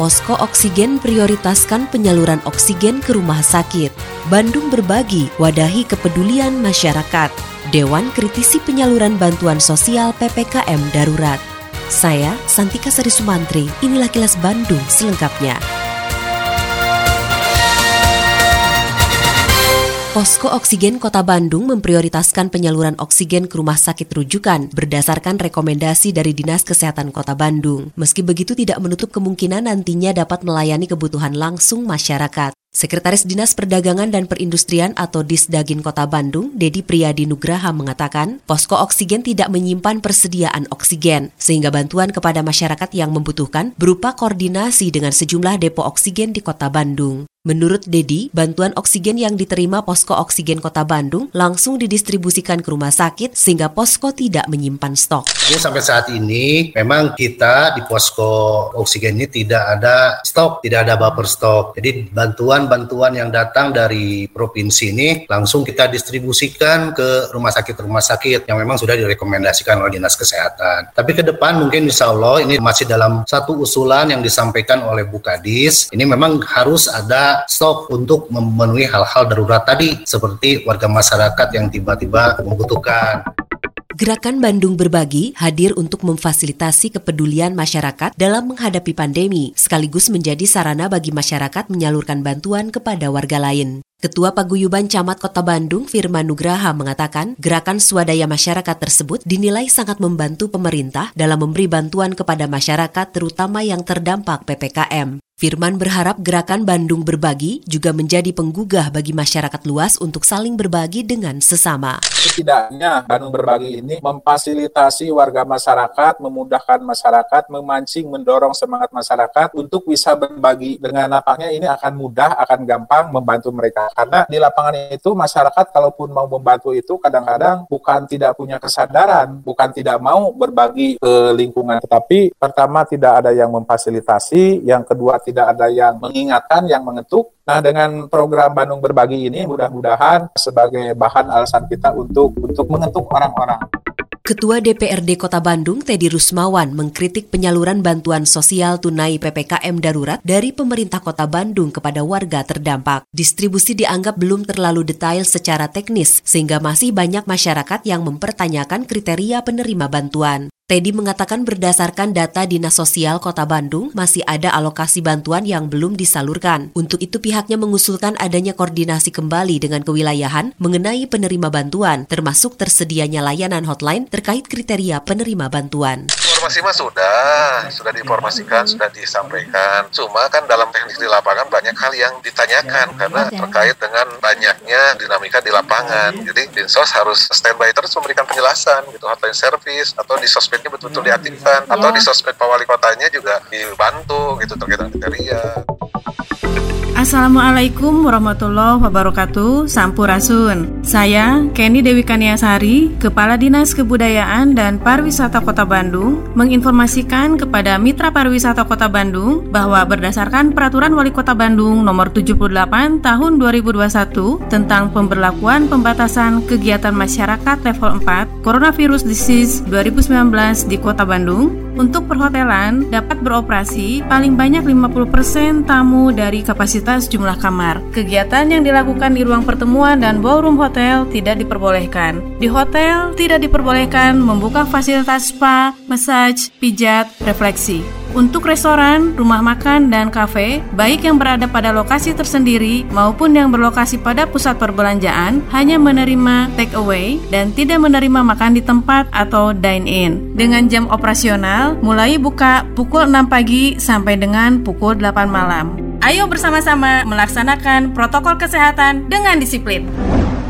Posko Oksigen prioritaskan penyaluran oksigen ke rumah sakit. Bandung berbagi, wadahi kepedulian masyarakat. Dewan kritisi penyaluran bantuan sosial PPKM darurat. Saya, Santika Sari Sumantri, inilah kilas Bandung selengkapnya. Posko Oksigen Kota Bandung memprioritaskan penyaluran oksigen ke rumah sakit rujukan berdasarkan rekomendasi dari Dinas Kesehatan Kota Bandung. Meski begitu tidak menutup kemungkinan nantinya dapat melayani kebutuhan langsung masyarakat. Sekretaris Dinas Perdagangan dan Perindustrian atau Disdagin Kota Bandung, Dedi Priyadi Nugraha mengatakan, posko oksigen tidak menyimpan persediaan oksigen, sehingga bantuan kepada masyarakat yang membutuhkan berupa koordinasi dengan sejumlah depo oksigen di Kota Bandung. Menurut Dedi, bantuan oksigen yang diterima Posko Oksigen Kota Bandung langsung didistribusikan ke rumah sakit sehingga posko tidak menyimpan stok. Jadi sampai saat ini memang kita di posko oksigen ini tidak ada stok, tidak ada buffer stok. Jadi bantuan-bantuan yang datang dari provinsi ini langsung kita distribusikan ke rumah sakit-rumah sakit yang memang sudah direkomendasikan oleh Dinas Kesehatan. Tapi ke depan mungkin insya Allah ini masih dalam satu usulan yang disampaikan oleh Bukadis. Ini memang harus ada stok untuk memenuhi hal-hal darurat tadi seperti warga masyarakat yang tiba-tiba membutuhkan. Gerakan Bandung Berbagi hadir untuk memfasilitasi kepedulian masyarakat dalam menghadapi pandemi, sekaligus menjadi sarana bagi masyarakat menyalurkan bantuan kepada warga lain. Ketua Paguyuban Camat Kota Bandung, Firman Nugraha, mengatakan gerakan swadaya masyarakat tersebut dinilai sangat membantu pemerintah dalam memberi bantuan kepada masyarakat terutama yang terdampak PPKM. Firman berharap gerakan Bandung Berbagi juga menjadi penggugah bagi masyarakat luas untuk saling berbagi dengan sesama. Setidaknya Bandung Berbagi ini memfasilitasi warga masyarakat, memudahkan masyarakat, memancing, mendorong semangat masyarakat untuk bisa berbagi. Dengan lapangnya ini akan mudah, akan gampang membantu mereka. Karena di lapangan itu masyarakat kalaupun mau membantu itu kadang-kadang bukan tidak punya kesadaran, bukan tidak mau berbagi ke lingkungan. Tetapi pertama tidak ada yang memfasilitasi, yang kedua tidak ada yang mengingatkan, yang mengetuk. Nah, dengan program Bandung Berbagi ini mudah-mudahan sebagai bahan alasan kita untuk untuk mengetuk orang-orang. Ketua DPRD Kota Bandung, Teddy Rusmawan, mengkritik penyaluran bantuan sosial tunai PPKM darurat dari pemerintah Kota Bandung kepada warga terdampak. Distribusi dianggap belum terlalu detail secara teknis, sehingga masih banyak masyarakat yang mempertanyakan kriteria penerima bantuan. Teddy mengatakan berdasarkan data Dinas Sosial Kota Bandung masih ada alokasi bantuan yang belum disalurkan. Untuk itu pihaknya mengusulkan adanya koordinasi kembali dengan kewilayahan mengenai penerima bantuan, termasuk tersedianya layanan hotline terkait kriteria penerima bantuan informasi mah sudah, sudah diinformasikan, sudah disampaikan. Cuma kan dalam teknik di lapangan banyak hal yang ditanyakan karena terkait dengan banyaknya dinamika di lapangan. Jadi Dinsos harus standby terus memberikan penjelasan gitu, hotline service atau di sosmednya betul-betul diaktifkan atau di sosmed Pak Wali Kotanya juga dibantu gitu terkait kriteria. Assalamualaikum warahmatullahi wabarakatuh. Sampurasun. Saya Kenny Dewi Kaniasari Kepala Dinas Kebudayaan dan Pariwisata Kota Bandung Menginformasikan kepada Mitra Pariwisata Kota Bandung Bahwa berdasarkan Peraturan Wali Kota Bandung Nomor 78 Tahun 2021 Tentang pemberlakuan pembatasan kegiatan masyarakat level 4 Coronavirus Disease 2019 di Kota Bandung untuk perhotelan dapat beroperasi paling banyak 50% tamu dari kapasitas jumlah kamar. Kegiatan yang dilakukan di ruang pertemuan dan ballroom hotel tidak diperbolehkan. Di hotel tidak diperbolehkan membuka fasilitas spa, massage, pijat, refleksi. Untuk restoran, rumah makan, dan kafe, baik yang berada pada lokasi tersendiri maupun yang berlokasi pada pusat perbelanjaan, hanya menerima take away dan tidak menerima makan di tempat atau dine-in. Dengan jam operasional, mulai buka pukul 6 pagi sampai dengan pukul 8 malam. Ayo bersama-sama melaksanakan protokol kesehatan dengan disiplin.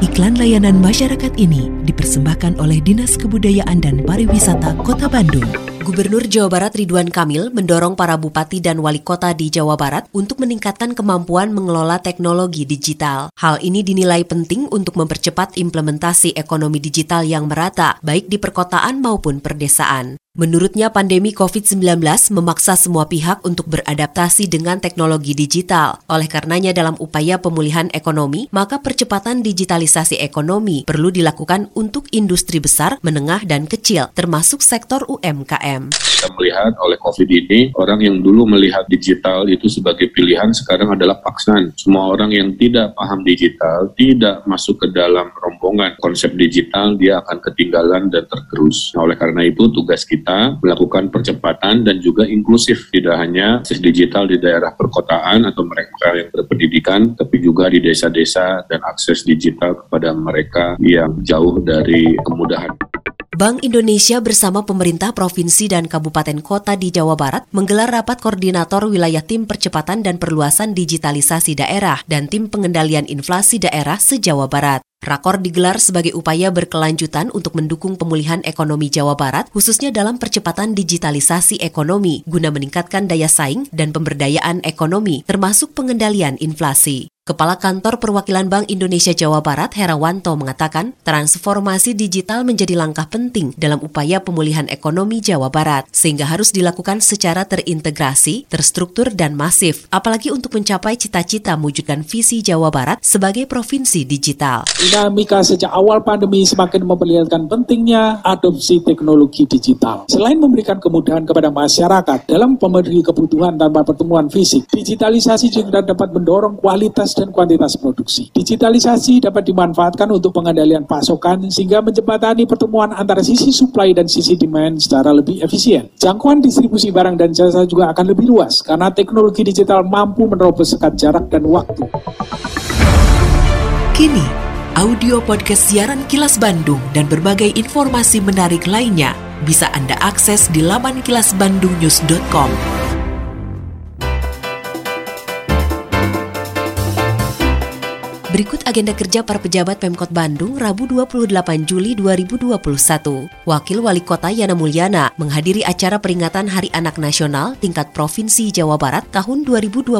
Iklan layanan masyarakat ini dipersembahkan oleh Dinas Kebudayaan dan Pariwisata Kota Bandung. Gubernur Jawa Barat Ridwan Kamil mendorong para bupati dan wali kota di Jawa Barat untuk meningkatkan kemampuan mengelola teknologi digital. Hal ini dinilai penting untuk mempercepat implementasi ekonomi digital yang merata, baik di perkotaan maupun perdesaan. Menurutnya pandemi COVID-19 memaksa semua pihak untuk beradaptasi dengan teknologi digital. Oleh karenanya dalam upaya pemulihan ekonomi, maka percepatan digitalisasi ekonomi perlu dilakukan untuk industri besar, menengah, dan kecil, termasuk sektor UMKM. Kita melihat oleh COVID ini, orang yang dulu melihat digital itu sebagai pilihan sekarang adalah paksaan. Semua orang yang tidak paham digital, tidak masuk ke dalam rombongan konsep digital, dia akan ketinggalan dan tergerus. Nah, oleh karena itu tugas kita kita melakukan percepatan dan juga inklusif tidak hanya akses digital di daerah perkotaan atau mereka yang berpendidikan tapi juga di desa-desa dan akses digital kepada mereka yang jauh dari kemudahan. Bank Indonesia bersama pemerintah provinsi dan kabupaten kota di Jawa Barat menggelar rapat koordinator wilayah tim percepatan dan perluasan digitalisasi daerah dan tim pengendalian inflasi daerah se-Jawa Barat. Rakor digelar sebagai upaya berkelanjutan untuk mendukung pemulihan ekonomi Jawa Barat, khususnya dalam percepatan digitalisasi ekonomi, guna meningkatkan daya saing dan pemberdayaan ekonomi, termasuk pengendalian inflasi. Kepala Kantor Perwakilan Bank Indonesia Jawa Barat Herawanto mengatakan, transformasi digital menjadi langkah penting dalam upaya pemulihan ekonomi Jawa Barat, sehingga harus dilakukan secara terintegrasi, terstruktur, dan masif, apalagi untuk mencapai cita-cita mewujudkan visi Jawa Barat sebagai provinsi digital. Dinamika sejak awal pandemi semakin memperlihatkan pentingnya adopsi teknologi digital. Selain memberikan kemudahan kepada masyarakat dalam memenuhi kebutuhan tanpa pertemuan fisik, digitalisasi juga dapat mendorong kualitas dan kuantitas produksi. Digitalisasi dapat dimanfaatkan untuk pengendalian pasokan sehingga menjembatani pertemuan antara sisi supply dan sisi demand secara lebih efisien. Jangkauan distribusi barang dan jasa juga akan lebih luas karena teknologi digital mampu menerobos sekat jarak dan waktu. Kini, audio podcast siaran Kilas Bandung dan berbagai informasi menarik lainnya bisa Anda akses di laman kilasbandungnews.com. Berikut agenda kerja para pejabat Pemkot Bandung Rabu 28 Juli 2021. Wakil Wali Kota Yana Mulyana menghadiri acara peringatan Hari Anak Nasional tingkat Provinsi Jawa Barat tahun 2021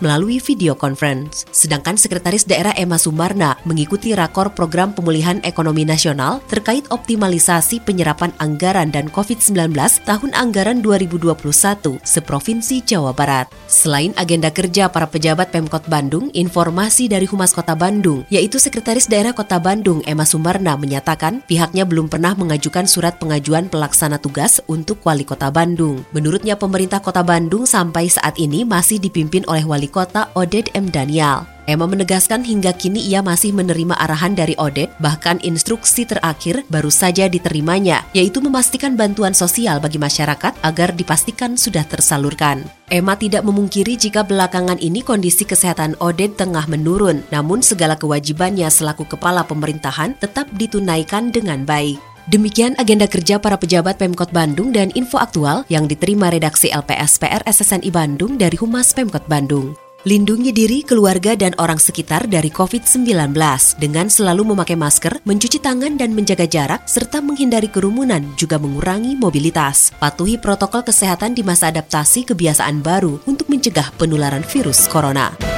melalui video conference. Sedangkan Sekretaris Daerah Emma Sumarna mengikuti rakor program pemulihan ekonomi nasional terkait optimalisasi penyerapan anggaran dan COVID-19 tahun anggaran 2021 seprovinsi Jawa Barat. Selain agenda kerja para pejabat Pemkot Bandung, informasi dari Humas Kota Bandung, yaitu Sekretaris Daerah Kota Bandung Emma Sumarna menyatakan pihaknya belum pernah mengajukan surat pengajuan pelaksana tugas untuk Wali Kota Bandung. Menurutnya pemerintah Kota Bandung sampai saat ini masih dipimpin oleh Wali Kota Oded M. Daniel. Emma menegaskan hingga kini ia masih menerima arahan dari Oded, bahkan instruksi terakhir baru saja diterimanya, yaitu memastikan bantuan sosial bagi masyarakat agar dipastikan sudah tersalurkan. Emma tidak memungkiri jika belakangan ini kondisi kesehatan Oded tengah menurun, namun segala kewajibannya selaku kepala pemerintahan tetap ditunaikan dengan baik. Demikian agenda kerja para pejabat Pemkot Bandung dan info aktual yang diterima redaksi LPSPR SSNI Bandung dari Humas Pemkot Bandung. Lindungi diri, keluarga, dan orang sekitar dari COVID-19 dengan selalu memakai masker, mencuci tangan dan menjaga jarak, serta menghindari kerumunan juga mengurangi mobilitas. Patuhi protokol kesehatan di masa adaptasi kebiasaan baru untuk mencegah penularan virus corona.